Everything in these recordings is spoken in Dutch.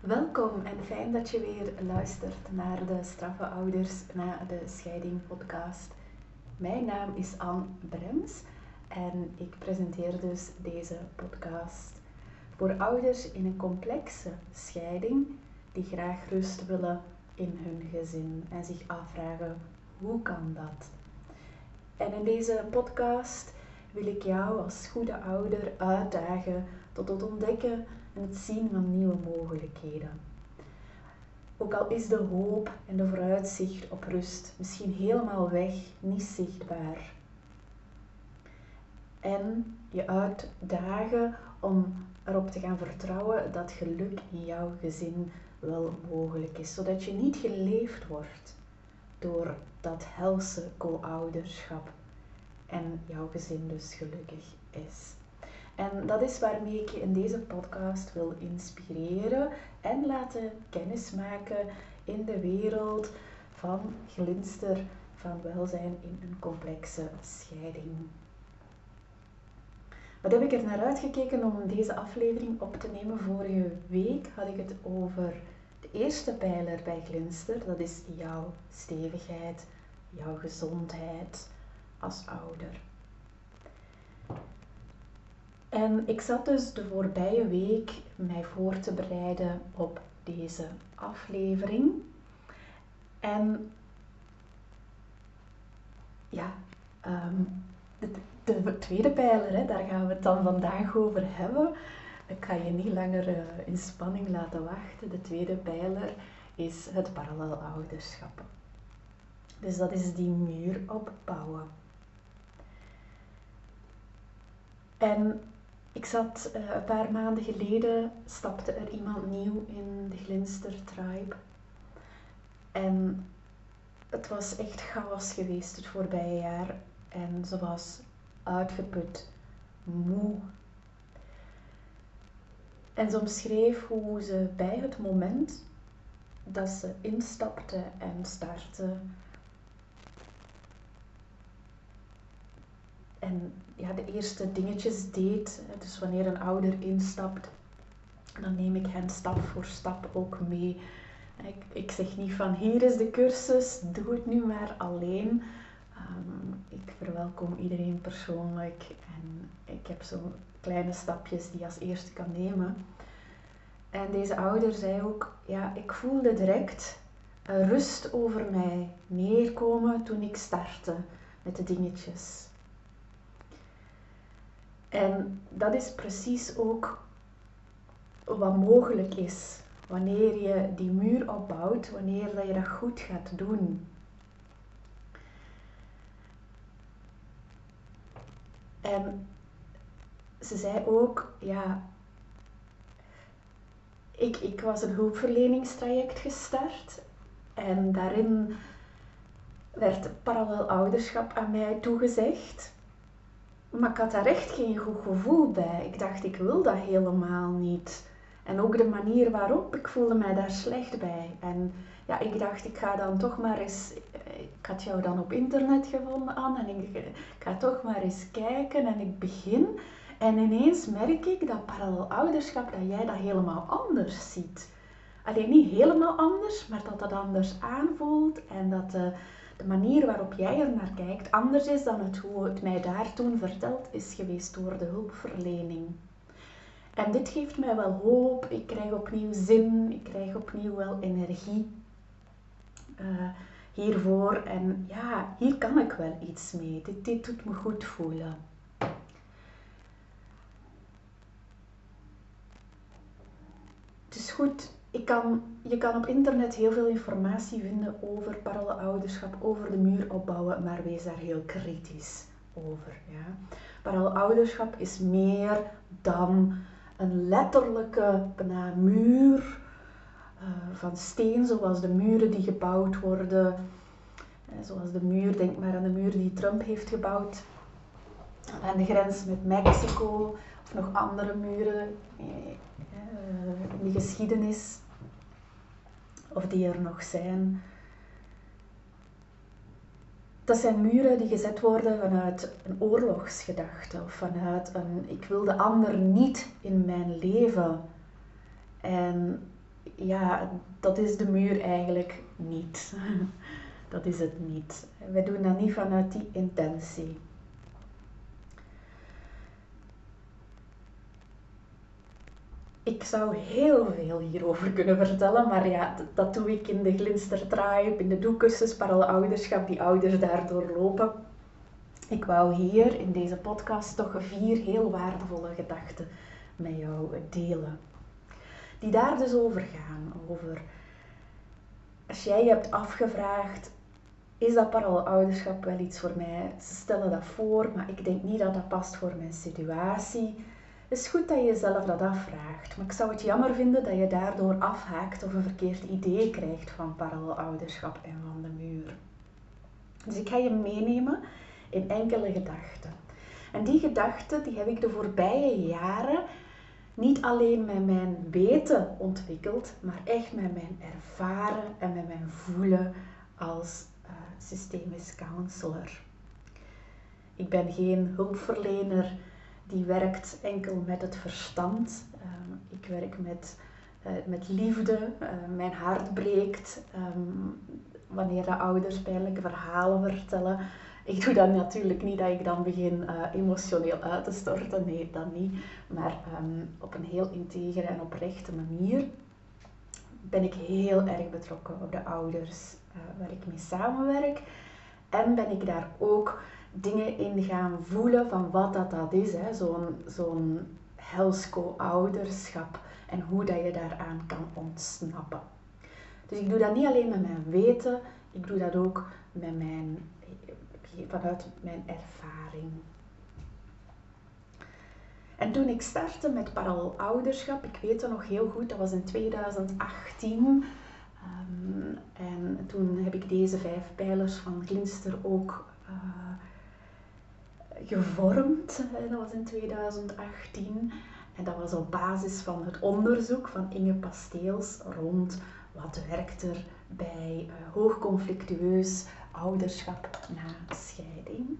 Welkom en fijn dat je weer luistert naar de Straffe Ouders na de Scheiding podcast. Mijn naam is Anne Brems en ik presenteer dus deze podcast voor ouders in een complexe scheiding die graag rust willen in hun gezin en zich afvragen hoe kan dat? En in deze podcast wil ik jou als goede ouder uitdagen tot het ontdekken en het zien van nieuwe mogelijkheden. Ook al is de hoop en de vooruitzicht op rust misschien helemaal weg, niet zichtbaar. En je uitdagen om erop te gaan vertrouwen dat geluk in jouw gezin wel mogelijk is, zodat je niet geleefd wordt door dat helse co-ouderschap en jouw gezin dus gelukkig is. En dat is waarmee ik je in deze podcast wil inspireren en laten kennismaken in de wereld van glinster van welzijn in een complexe scheiding. Wat heb ik er naar uitgekeken om deze aflevering op te nemen? Vorige week had ik het over de eerste pijler bij Glinster. Dat is jouw stevigheid, jouw gezondheid als ouder. En ik zat dus de voorbije week mij voor te bereiden op deze aflevering. En ja, ehm, de, de, tweede pijler, hè, daar gaan we het dan vandaag over hebben. Ik ga je niet langer uh, in spanning laten wachten. De tweede pijler is het parallel ouderschap. Dus dat is die muur opbouwen. En ik zat uh, een paar maanden geleden, stapte er iemand nieuw in de Glinster Tribe. En het was echt chaos geweest het voorbije jaar. En ze was uitgeput, moe. En ze omschreef hoe ze bij het moment dat ze instapte en startte, en ja, de eerste dingetjes deed. Dus wanneer een ouder instapt, dan neem ik hen stap voor stap ook mee. Ik, ik zeg niet van hier is de cursus, doe het nu maar alleen. Um, ik verwelkom iedereen persoonlijk en ik heb zo kleine stapjes die je als eerste kan nemen. En deze ouder zei ook, ja, ik voelde direct rust over mij neerkomen toen ik startte met de dingetjes. En dat is precies ook wat mogelijk is wanneer je die muur opbouwt, wanneer dat je dat goed gaat doen. En ze zei ook, ja, ik, ik was een hulpverleningstraject gestart en daarin werd parallel ouderschap aan mij toegezegd. Maar ik had daar echt geen goed gevoel bij. Ik dacht, ik wil dat helemaal niet. En ook de manier waarop, ik voelde mij daar slecht bij. En ja, ik dacht, ik ga dan toch maar eens... Ik had jou dan op internet gevonden, Anne. En ik, ik ga toch maar eens kijken. En ik begin. En ineens merk ik dat parallel ouderschap, dat jij dat helemaal anders ziet. Alleen niet helemaal anders, maar dat dat anders aanvoelt. En dat... Uh, de manier waarop jij er naar kijkt anders is dan het hoe het mij daar toen verteld is geweest door de hulpverlening. En dit geeft mij wel hoop, ik krijg opnieuw zin, ik krijg opnieuw wel energie uh, hiervoor. En ja, hier kan ik wel iets mee. Dit, dit doet me goed voelen. Het is goed kan, je kan op internet heel veel informatie vinden over parallelouderschap, over de muur opbouwen, maar wees daar heel kritisch over. Ja. Parallelouderschap is meer dan een letterlijke bijna muur uh, van steen, zoals de muren die gebouwd worden. Uh, zoals de muur, denk maar aan de muur die Trump heeft gebouwd aan de grens met Mexico, of nog andere muren. Eh, in de geschiedenis, of die er nog zijn. Dat zijn muren die gezet worden vanuit een oorlogsgedachte of vanuit een ik wil de ander niet in mijn leven. En ja, dat is de muur eigenlijk niet. Dat is het niet. We doen dat niet vanuit die intentie. Ik zou heel veel hierover kunnen vertellen, maar ja, dat doe ik in de Glinstertribe, in de doekcursus Ouderschap, die ouders daardoor lopen. Ik wou hier in deze podcast toch vier heel waardevolle gedachten met jou delen. Die daar dus over gaan. Over als jij hebt afgevraagd, is dat ouderschap wel iets voor mij? Ze stellen dat voor, maar ik denk niet dat dat past voor mijn situatie. Het is goed dat je jezelf dat afvraagt, maar ik zou het jammer vinden dat je daardoor afhaakt of een verkeerd idee krijgt van ouderschap en van de muur. Dus ik ga je meenemen in enkele gedachten. En die gedachten die heb ik de voorbije jaren niet alleen met mijn weten ontwikkeld, maar echt met mijn ervaren en met mijn voelen als uh, systemisch counselor. Ik ben geen hulpverlener die werkt enkel met het verstand. Uh, ik werk met, uh, met liefde. mijn hart breekt um, wanneer de ouders pijnlijke verhalen vertellen. Ik doe dat natuurlijk niet dat ik dan begin uh, emotioneel uit te storten, nee, dat niet. Maar um, op een heel integere en oprechte manier ben ik heel erg betrokken op de ouders waar ik mee samenwerk. En ben ik daar ook dingen in gaan voelen van wat dat, dat is, zo'n zo'n helsco-ouderschap en hoe dat je daaraan kan ontsnappen. Dus ik doe dat niet alleen met mijn weten, ik doe dat ook met mijn vanuit mijn ervaring. En toen ik startte met parallel ouderschap, ik weet het nog heel goed, dat was in 2018. Um, ehm, en toen heb ik deze vijf pijlers van Glinster ook uh, gevormd. Dat was in 2018. En dat was op basis van het onderzoek van Inge Pasteels rond wat werkt er bij uh, hoogconflictueus ouderschap na scheiding.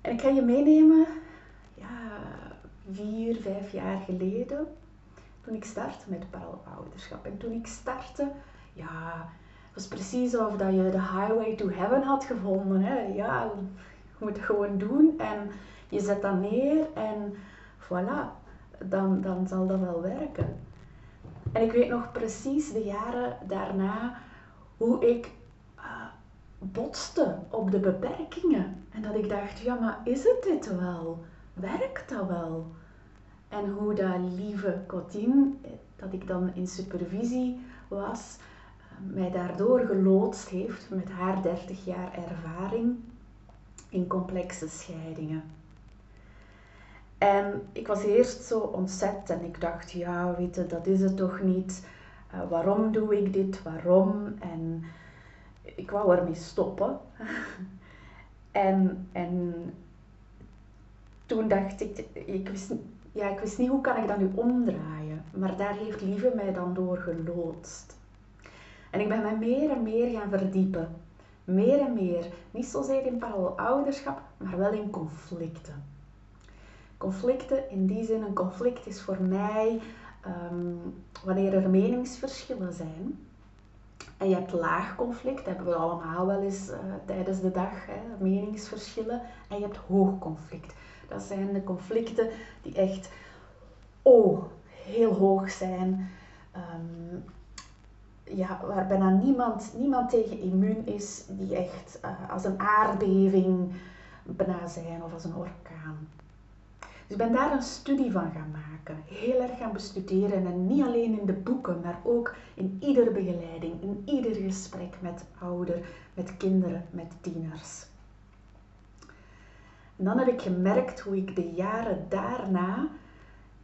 En ik ga je meenemen, ja, vier, vijf jaar geleden, toen ik startte met ouderschap. En toen ik startte, ja, was precies alsof dat je de highway to heaven had gevonden. Hè? Ja, je moet het gewoon doen en je zet dat neer en voilà, dan, dan zal dat wel werken. En ik weet nog precies de jaren daarna hoe ik botste op de beperkingen. En dat ik dacht, ja, maar is het dit wel? Werkt dat wel? En hoe dat lieve Cotine, dat ik dan in supervisie was, eh, mij daardoor geloodst heeft met haar 30 jaar ervaring in complexe scheidingen. En ik was eerst zo ontzet en ik dacht, ja, weet je, dat is het toch niet. Uh, waarom doe ik dit? Waarom? En ik wou ermee stoppen. en, en toen dacht ik, ik wist, ja, ik wist niet hoe kan ik dat nu omdraaien. Maar daar heeft Lieve mij dan door geloodst. En ik ben me meer en meer gaan verdiepen. Meer en meer. Niet zozeer in parallel ouderschap, maar wel in conflicten. Conflicten, in die zin, een conflict is voor mij um, wanneer er meningsverschillen zijn en je hebt laag conflict, dat hebben we allemaal wel eens uh, tijdens de dag, hè, meningsverschillen. En je hebt hoog conflict. Dat zijn de conflicten die echt, oh, heel hoog zijn. Um, ja, waar bijna niemand, niemand tegen immuun is, die echt uh, als een aardbeving bijna zijn of als een orkaan. Dus ik ben daar een studie van gaan maken, heel erg gaan bestuderen en niet alleen in de boeken, maar ook in iedere begeleiding, in ieder gesprek met ouder, met kinderen, met tieners. En dan heb ik gemerkt hoe ik de jaren daarna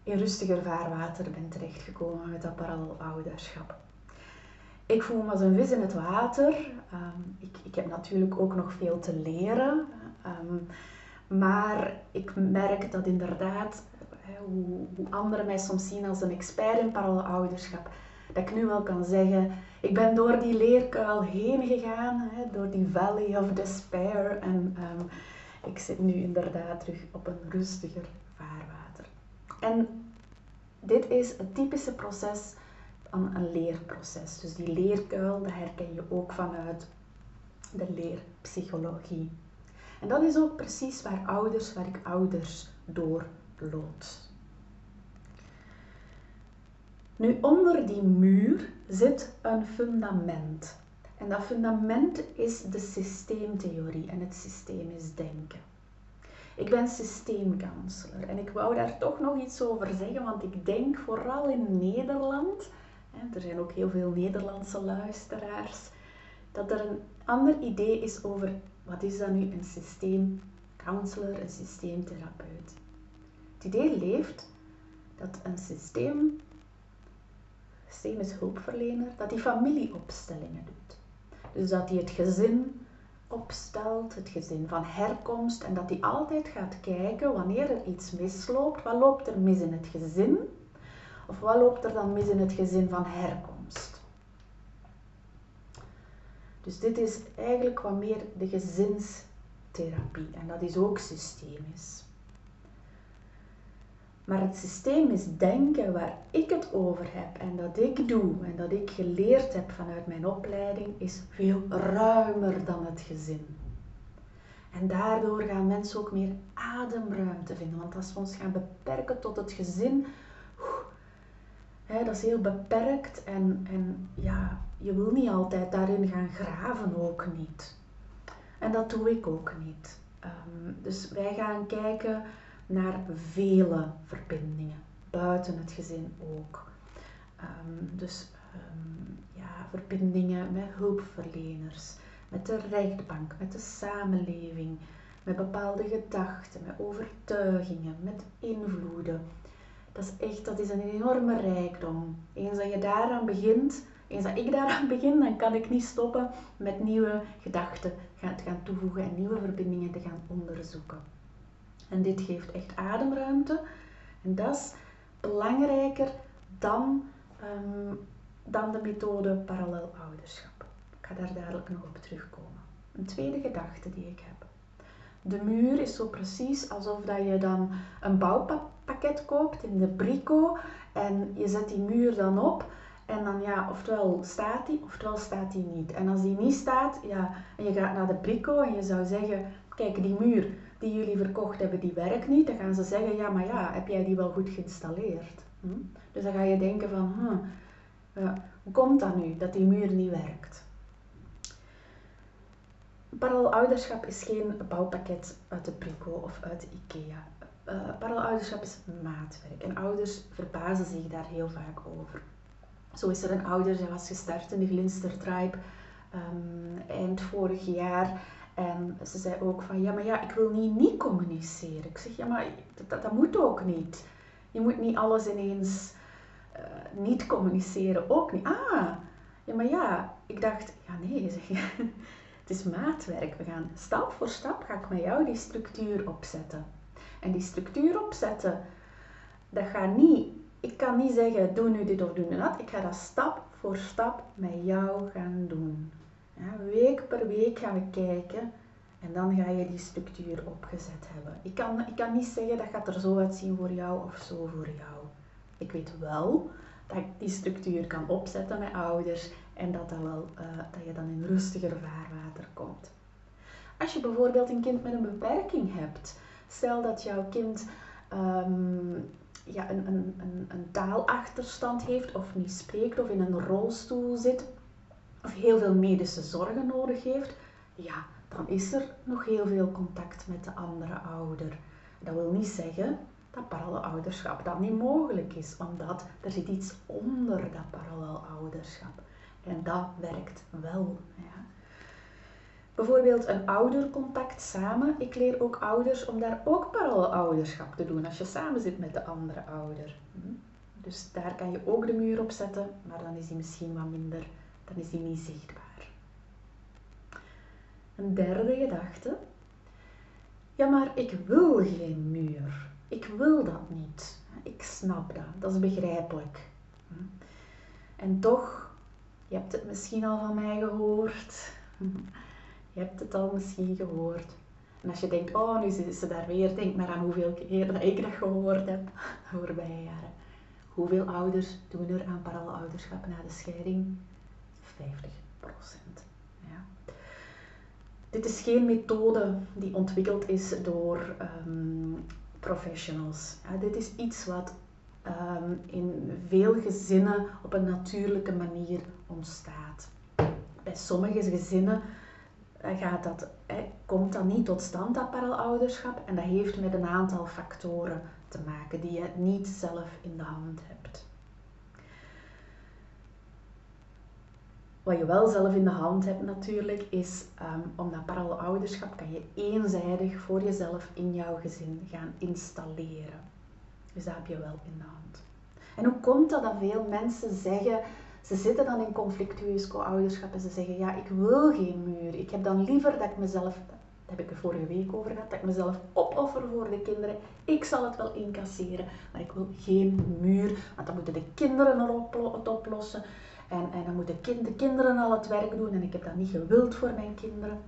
in rustiger vaarwater ben terechtgekomen met dat parallel ouderschap. Ik voel me als een vis in het water. Ehm, ik, ik, heb natuurlijk ook nog veel te leren. Um, maar ik merk dat inderdaad, hoe, hoe anderen mij soms zien als een expert in ouderschap, dat ik nu wel kan zeggen, ik ben door die leerkuil heen gegaan, door die valley of despair. En ehm, ik zit nu inderdaad terug op een rustiger vaarwater. En dit is het typische proces van een leerproces. Dus die leerkuil, dat herken je ook vanuit de leerpsychologie. En dat is ook precies waar ouders, waar ik ouders door bloot. Nu, onder die muur zit een fundament. En dat fundament is de systeemtheorie en het systeem is denken. Ik ben systeemkansler en ik wou daar toch nog iets over zeggen, want ik denk vooral in Nederland, er zijn ook heel veel Nederlandse luisteraars, dat er een ander idee is over wat is dan nu een systeemcounselor, een systeemtherapeut. Het idee leeft dat een systeem, systeem is hulpverlener, dat die familieopstellingen doet. Dus dat hij het gezin opstelt, het gezin van herkomst, en dat hij altijd gaat kijken wanneer er iets misloopt, wat loopt er mis in het gezin, of wat loopt er dan mis in het gezin van herkomst. Dus dit is eigenlijk wat meer de gezinstherapie en dat is ook systemisch. Maar het systemisch denken waar ik het over heb en dat ik doe en dat ik geleerd heb vanuit mijn opleiding is veel ruimer dan het gezin. En daardoor gaan mensen ook meer ademruimte vinden. Want als we ons gaan beperken tot het gezin, dat is heel beperkt en, en ja, je wil niet altijd daarin gaan graven, ook niet. En dat doe ik ook niet. Ehm, dus wij gaan kijken naar vele verbindingen, buiten het gezin ook. Ehm, dus um, ja, verbindingen met hulpverleners, met de rechtbank, met de samenleving, met bepaalde gedachten, met overtuigingen, met invloeden. Dat is echt, dat is een enorme rijkdom. Eens dat je daaraan begint, eens dat ik daaraan begin, dan kan ik niet stoppen met nieuwe gedachten te gaan toevoegen en nieuwe verbindingen te gaan onderzoeken. En dit geeft echt ademruimte. En dat is belangrijker dan, ehm, dan de methode parallel ouderschap. Ik ga daar dadelijk nog op terugkomen. Een tweede gedachte die ik heb. De muur is zo precies alsof dat je dan een bouwpakket koopt in de brico en je zet die muur dan op en dan ja, oftewel staat die, oftewel staat die niet. En als die niet staat, ja, en je gaat naar de brico en je zou zeggen, kijk die muur, die jullie verkocht hebben, die werkt niet. Dan gaan ze zeggen, ja, maar ja, heb jij die wel goed geïnstalleerd? Hm? Dus dan ga je denken van, hm, hoe komt dat nu, dat die muur niet werkt? Parallel ouderschap is geen bouwpakket uit de Brico of uit de IKEA. Uh, parallel ouderschap is maatwerk en ouders verbazen zich daar heel vaak over. Zo is er een ouder, die was gestart in de Glinster Tribe um, eind vorig jaar en ze zei ook van, ja, maar ja, ik wil niet niet communiceren. Ik zeg, ja, maar dat, dat, moet ook niet. Je moet niet alles ineens uh, niet communiceren, ook niet. Ah, ja, maar ja, ik dacht, ja, nee, zeg, het is maatwerk. We gaan stap voor stap, ga ik met jou die structuur opzetten. En die structuur opzetten, dat gaat niet, ik kan niet zeggen, doe nu dit of doe nu dat. Ik ga dat stap voor stap met jou gaan doen. Week per week gaan we kijken en dan ga je die structuur opgezet hebben. Ik kan, ik kan niet zeggen dat gaat er zo uitzien voor jou of zo voor jou. Ik weet wel dat ik die structuur kan opzetten met ouders en dat, dat, wel, uh, dat je dan in rustiger vaarwater komt. Als je bijvoorbeeld een kind met een beperking hebt, stel dat jouw kind um, ja, een, een, een, een taalachterstand heeft of niet spreekt of in een rolstoel zit of heel veel medische zorgen nodig heeft, ja, dan is er nog heel veel contact met de andere ouder. Dat wil niet zeggen dat parallel ouderschap dat niet mogelijk is, omdat er zit iets onder dat parallel ouderschap. En dat werkt wel. Ja. Bijvoorbeeld een oudercontact samen. Ik leer ook ouders om daar ook parallel ouderschap te doen als je samen zit met de andere ouder. Hm? Dus daar kan je ook de muur op zetten, maar dan is die misschien wat minder dan is die niet zichtbaar. Een derde gedachte. Ja, maar ik wil geen muur. Ik wil dat niet. Ik snap dat. Dat is begrijpelijk. En toch, je hebt het misschien al van mij gehoord. Je hebt het al misschien gehoord. En als je denkt, oh, nu is ze daar weer, denk maar aan hoeveel keer dat ik dat gehoord heb voorbije jaren. Hoeveel ouders doen er aan parallelouderschap na de scheiding? 50 Ja. Dit is geen methode die ontwikkeld is door ehm, professionals. Dit is iets wat ehm, in veel gezinnen op een natuurlijke manier ontstaat. Bij sommige gezinnen eh, gaat dat, komt dat niet tot stand, dat. En dat heeft met een aantal factoren te maken die je niet zelf in de hand hebt. Wat je wel zelf in de hand hebt natuurlijk, is um, om dat parallelouderschap kan je eenzijdig voor jezelf in jouw gezin gaan installeren. Dus dat heb je wel in de hand. En hoe komt dat dat veel mensen zeggen, ze zitten dan in conflictueus co-ouderschap en ze zeggen, ja, ik wil geen muur. Ik heb dan liever dat ik mezelf, daar heb ik er vorige week over gehad, dat ik mezelf opoffer voor de kinderen. Ik zal het wel incasseren, maar ik wil geen muur, want dan moeten de kinderen het oplossen. En, en dan moeten de kinderen al het werk doen en ik heb dat niet gewild voor mijn kinderen.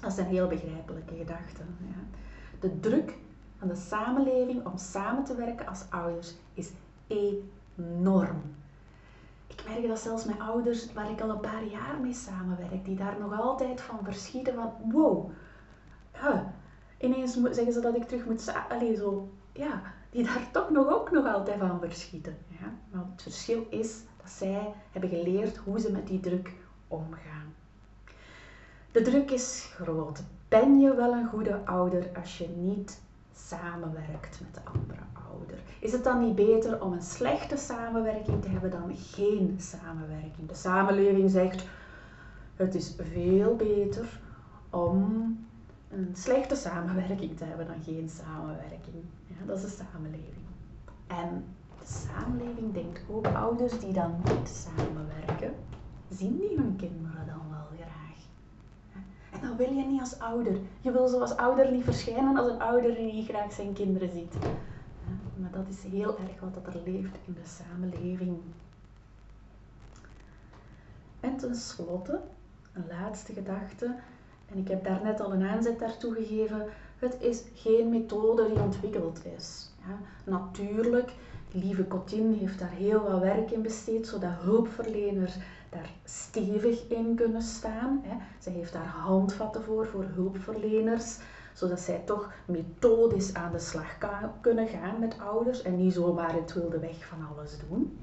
Dat zijn heel begrijpelijke gedachten. Ja. De druk van de samenleving om samen te werken als ouders is enorm. Ik merk dat zelfs mijn ouders, waar ik al een paar jaar mee samenwerk, die daar nog altijd van verschieten van wow, ja, ineens zeggen ze dat ik terug moet alleen zo, ja, die daar toch nog ook nog altijd van verschieten. Maar het verschil is dat zij hebben geleerd hoe ze met die druk omgaan. De druk is groot. Ben je wel een goede ouder als je niet samenwerkt met de andere Is het dan niet beter om een slechte samenwerking te hebben dan geen samenwerking? De samenleving zegt het is veel beter om een slechte samenwerking te hebben dan geen samenwerking. Ja, dat is de samenleving. En de samenleving denkt ook ouders die dan niet samenwerken, zien die hun kinderen dan wel graag. En dat wil je niet als ouder. Je wil zoals ouder niet verschijnen als een ouder die niet graag zijn kinderen ziet. Dat is heel erg wat er leeft in de samenleving. En tenslotte, een laatste gedachte, en ik heb daarnet al een aanzet daartoe gegeven, het is geen methode die ontwikkeld is. Natuurlijk Lieve Cotin heeft daar heel wat werk in besteed, zodat hulpverleners daar stevig in kunnen staan. Ze heeft daar handvatten voor, voor hulpverleners, zodat zij toch methodisch aan de slag kunnen gaan met ouders en niet zomaar het wilde weg van alles doen.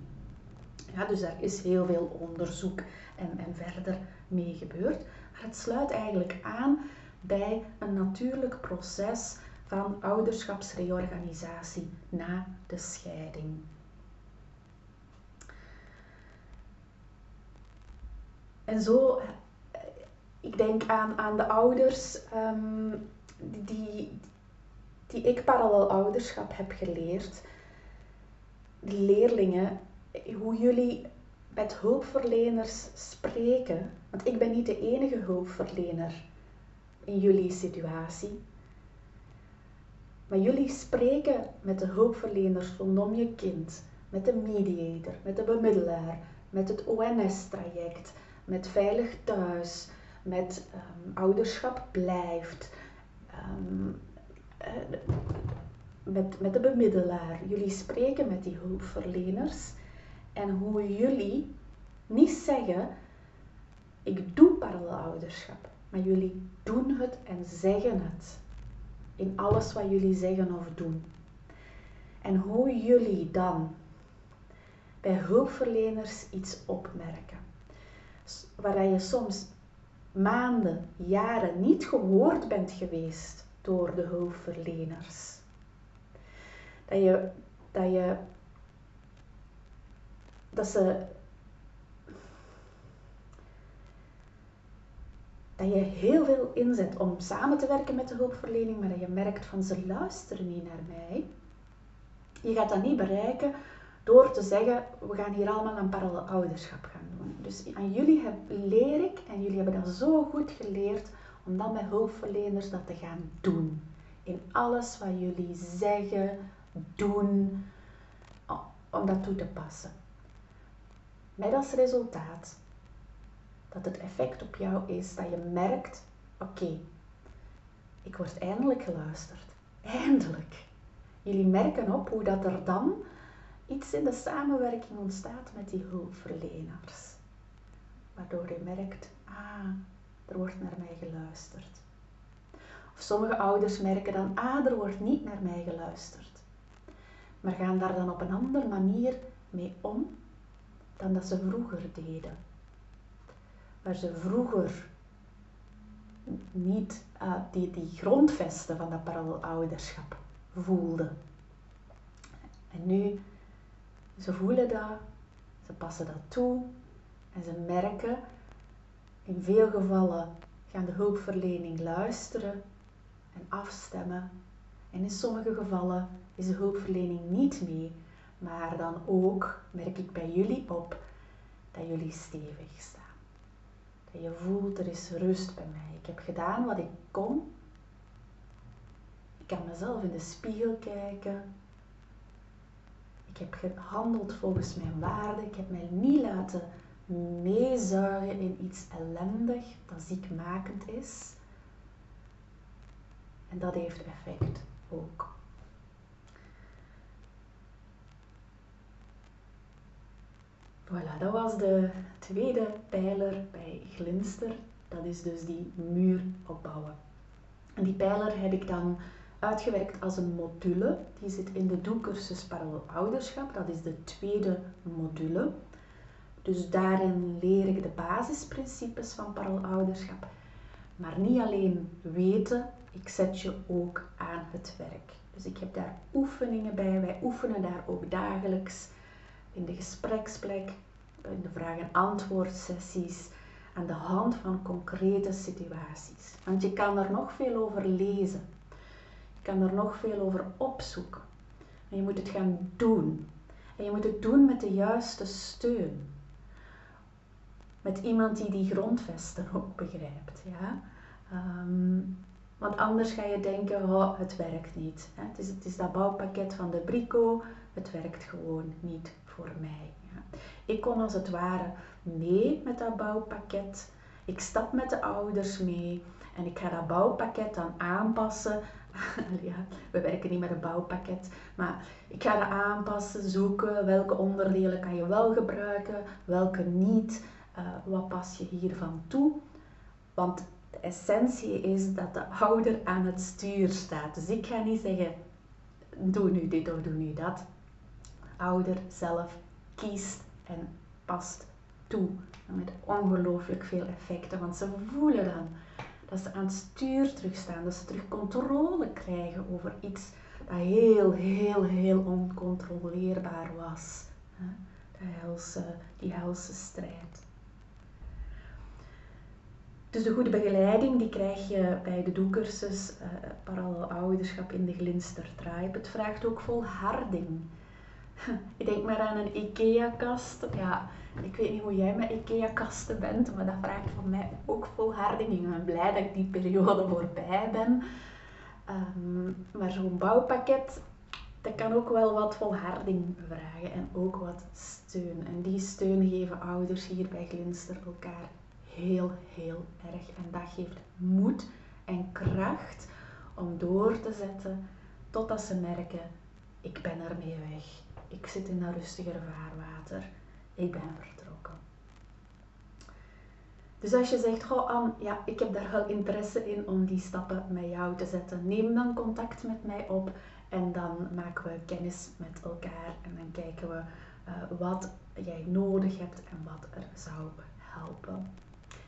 Ja, dus daar is heel veel onderzoek en, en verder mee gebeurd. Maar het sluit eigenlijk aan bij een natuurlijk proces van ouderschapsreorganisatie na de scheiding. En zo, ik denk aan, aan de ouders ehm, die, die ik parallel ouderschap heb geleerd. De leerlingen, hoe jullie met hulpverleners spreken. Want ik ben niet de enige hulpverlener in jullie situatie. Maar jullie spreken met de hulpverleners rondom je kind, met de mediator, met de bemiddelaar, met het ONS-traject, met Veilig Thuis, met um, Ouderschap Blijft, um, met, met de bemiddelaar. Jullie spreken met die hulpverleners en hoe jullie niet zeggen, ik doe parallelouderschap, maar jullie doen het en zeggen het in alles wat jullie zeggen of doen. En hoe jullie dan bij hulpverleners iets opmerken. Waar je soms maanden, jaren niet gehoord bent geweest door de hulpverleners. Dat je, dat je, dat ze dat je heel veel inzet om samen te werken met de hulpverlening, maar dat je merkt van ze luisteren niet naar mij. Je gaat dat niet bereiken door te zeggen, we gaan hier allemaal een parallel ouderschap gaan doen. Dus aan jullie heb, leer ik, en jullie hebben dat zo goed geleerd, om dan met hulpverleners dat te gaan doen. In alles wat jullie zeggen, doen, om dat toe te passen. Met als resultaat dat het effect op jou is dat je merkt, oké, ik word eindelijk geluisterd. Eindelijk. Jullie merken op hoe dat er dan iets in de samenwerking ontstaat met die hulpverleners. Waardoor je merkt, ah, er wordt naar mij geluisterd. Of sommige ouders merken dan, ah, er wordt niet naar mij geluisterd. Maar gaan daar dan op een andere manier mee om dan dat ze vroeger deden. Waar ze vroeger niet uh, die, die grondvesten van dat parallelouderschap voelden. En nu, ze voelen dat, ze passen dat toe en ze merken, in veel gevallen gaan de hulpverlening luisteren en afstemmen. En in sommige gevallen is de hulpverlening niet mee, maar dan ook merk ik bij jullie op dat jullie stevig staan. Dat je voelt, er is rust bij mij. Ik heb gedaan wat ik kon. Ik kan mezelf in de spiegel kijken. Ik heb gehandeld volgens mijn waarden. Ik heb mij niet laten meezuigen in iets ellendig dat ziekmakend is. En dat heeft effect ook. Voilà, dat was de tweede pijler bij Glinster. Dat is dus die muur opbouwen. En die pijler heb ik dan uitgewerkt als een module. Die zit in de doelcursus Parallel Ouderschap. Dat is de tweede module. Dus daarin leer ik de basisprincipes van parallel ouderschap. Maar niet alleen weten, ik zet je ook aan het werk. Dus ik heb daar oefeningen bij. Wij oefenen daar ook dagelijks in de gespreksplek, in de vraag- en antwoord sessies, aan de hand van concrete situaties. Want je kan er nog veel over lezen. Kan er nog veel over opzoeken. En je moet het gaan doen. En je moet het doen met de juiste steun. Met iemand die die grondvesten ook begrijpt. Ja? Ehm, want anders ga je denken, oh, het werkt niet. Het, is, het is dat bouwpakket van de Brico, het werkt gewoon niet voor mij. Ik kom als het ware mee met dat bouwpakket. Ik stap met de ouders mee en ik ga dat bouwpakket dan aanpassen. we werken niet met een bouwpakket, maar ik ga dat aanpassen, zoeken welke onderdelen kan je wel gebruiken, welke niet. Uh, wat pas je hiervan toe? Want de essentie is dat de ouder aan het stuur staat. Dus ik ga niet zeggen, doe nu dit of doe nu dat ouder zelf kiest en past toe. Met ongelooflijk veel effecten, want ze voelen dan dat ze aan het stuur terugstaan, dat ze terug controle krijgen over iets dat heel, heel, heel oncontroleerbaar was. De helse, die helse strijd. Dus de goede begeleiding die krijg je bij de doelcursus uh, Parallel Ouderschap in de Glinster. Het vraagt ook volharding. Ik denk maar aan een IKEA-kast. Ja, ik weet niet hoe jij met IKEA-kasten bent, maar dat vraagt voor mij ook volharding. Ik ben blij dat ik die periode voorbij ben. Um, maar zo'n bouwpakket, dat kan ook wel wat volharding vragen en ook wat steun. En die steun geven ouders hier bij Glinster elkaar heel, heel erg. En dat geeft moed en kracht om door te zetten totdat ze merken, ik ben ermee weg ik zit in een rustiger vaarwater. Ik ben vertrokken. Dus als je zegt, goh Anne, ja, ik heb daar wel interesse in om die stappen met jou te zetten, neem dan contact met mij op en dan maken we kennis met elkaar en dan kijken we uh, wat jij nodig hebt en wat er zou helpen.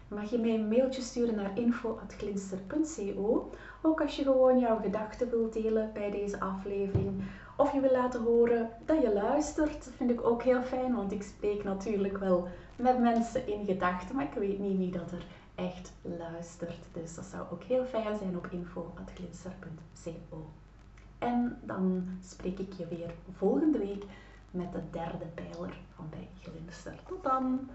Mag je mij een mailtje sturen naar info.glinster.co, ook als je gewoon jouw gedachten wilt delen bij deze aflevering of je wil laten horen dat je luistert, dat vind ik ook heel fijn, want ik spreek natuurlijk wel met mensen in gedachten, maar ik weet niet wie dat er echt luistert. Dus dat zou ook heel fijn zijn op info.glinster.co. En dan spreek ik je weer volgende week met de derde pijler van bij Glinster. Tot dan!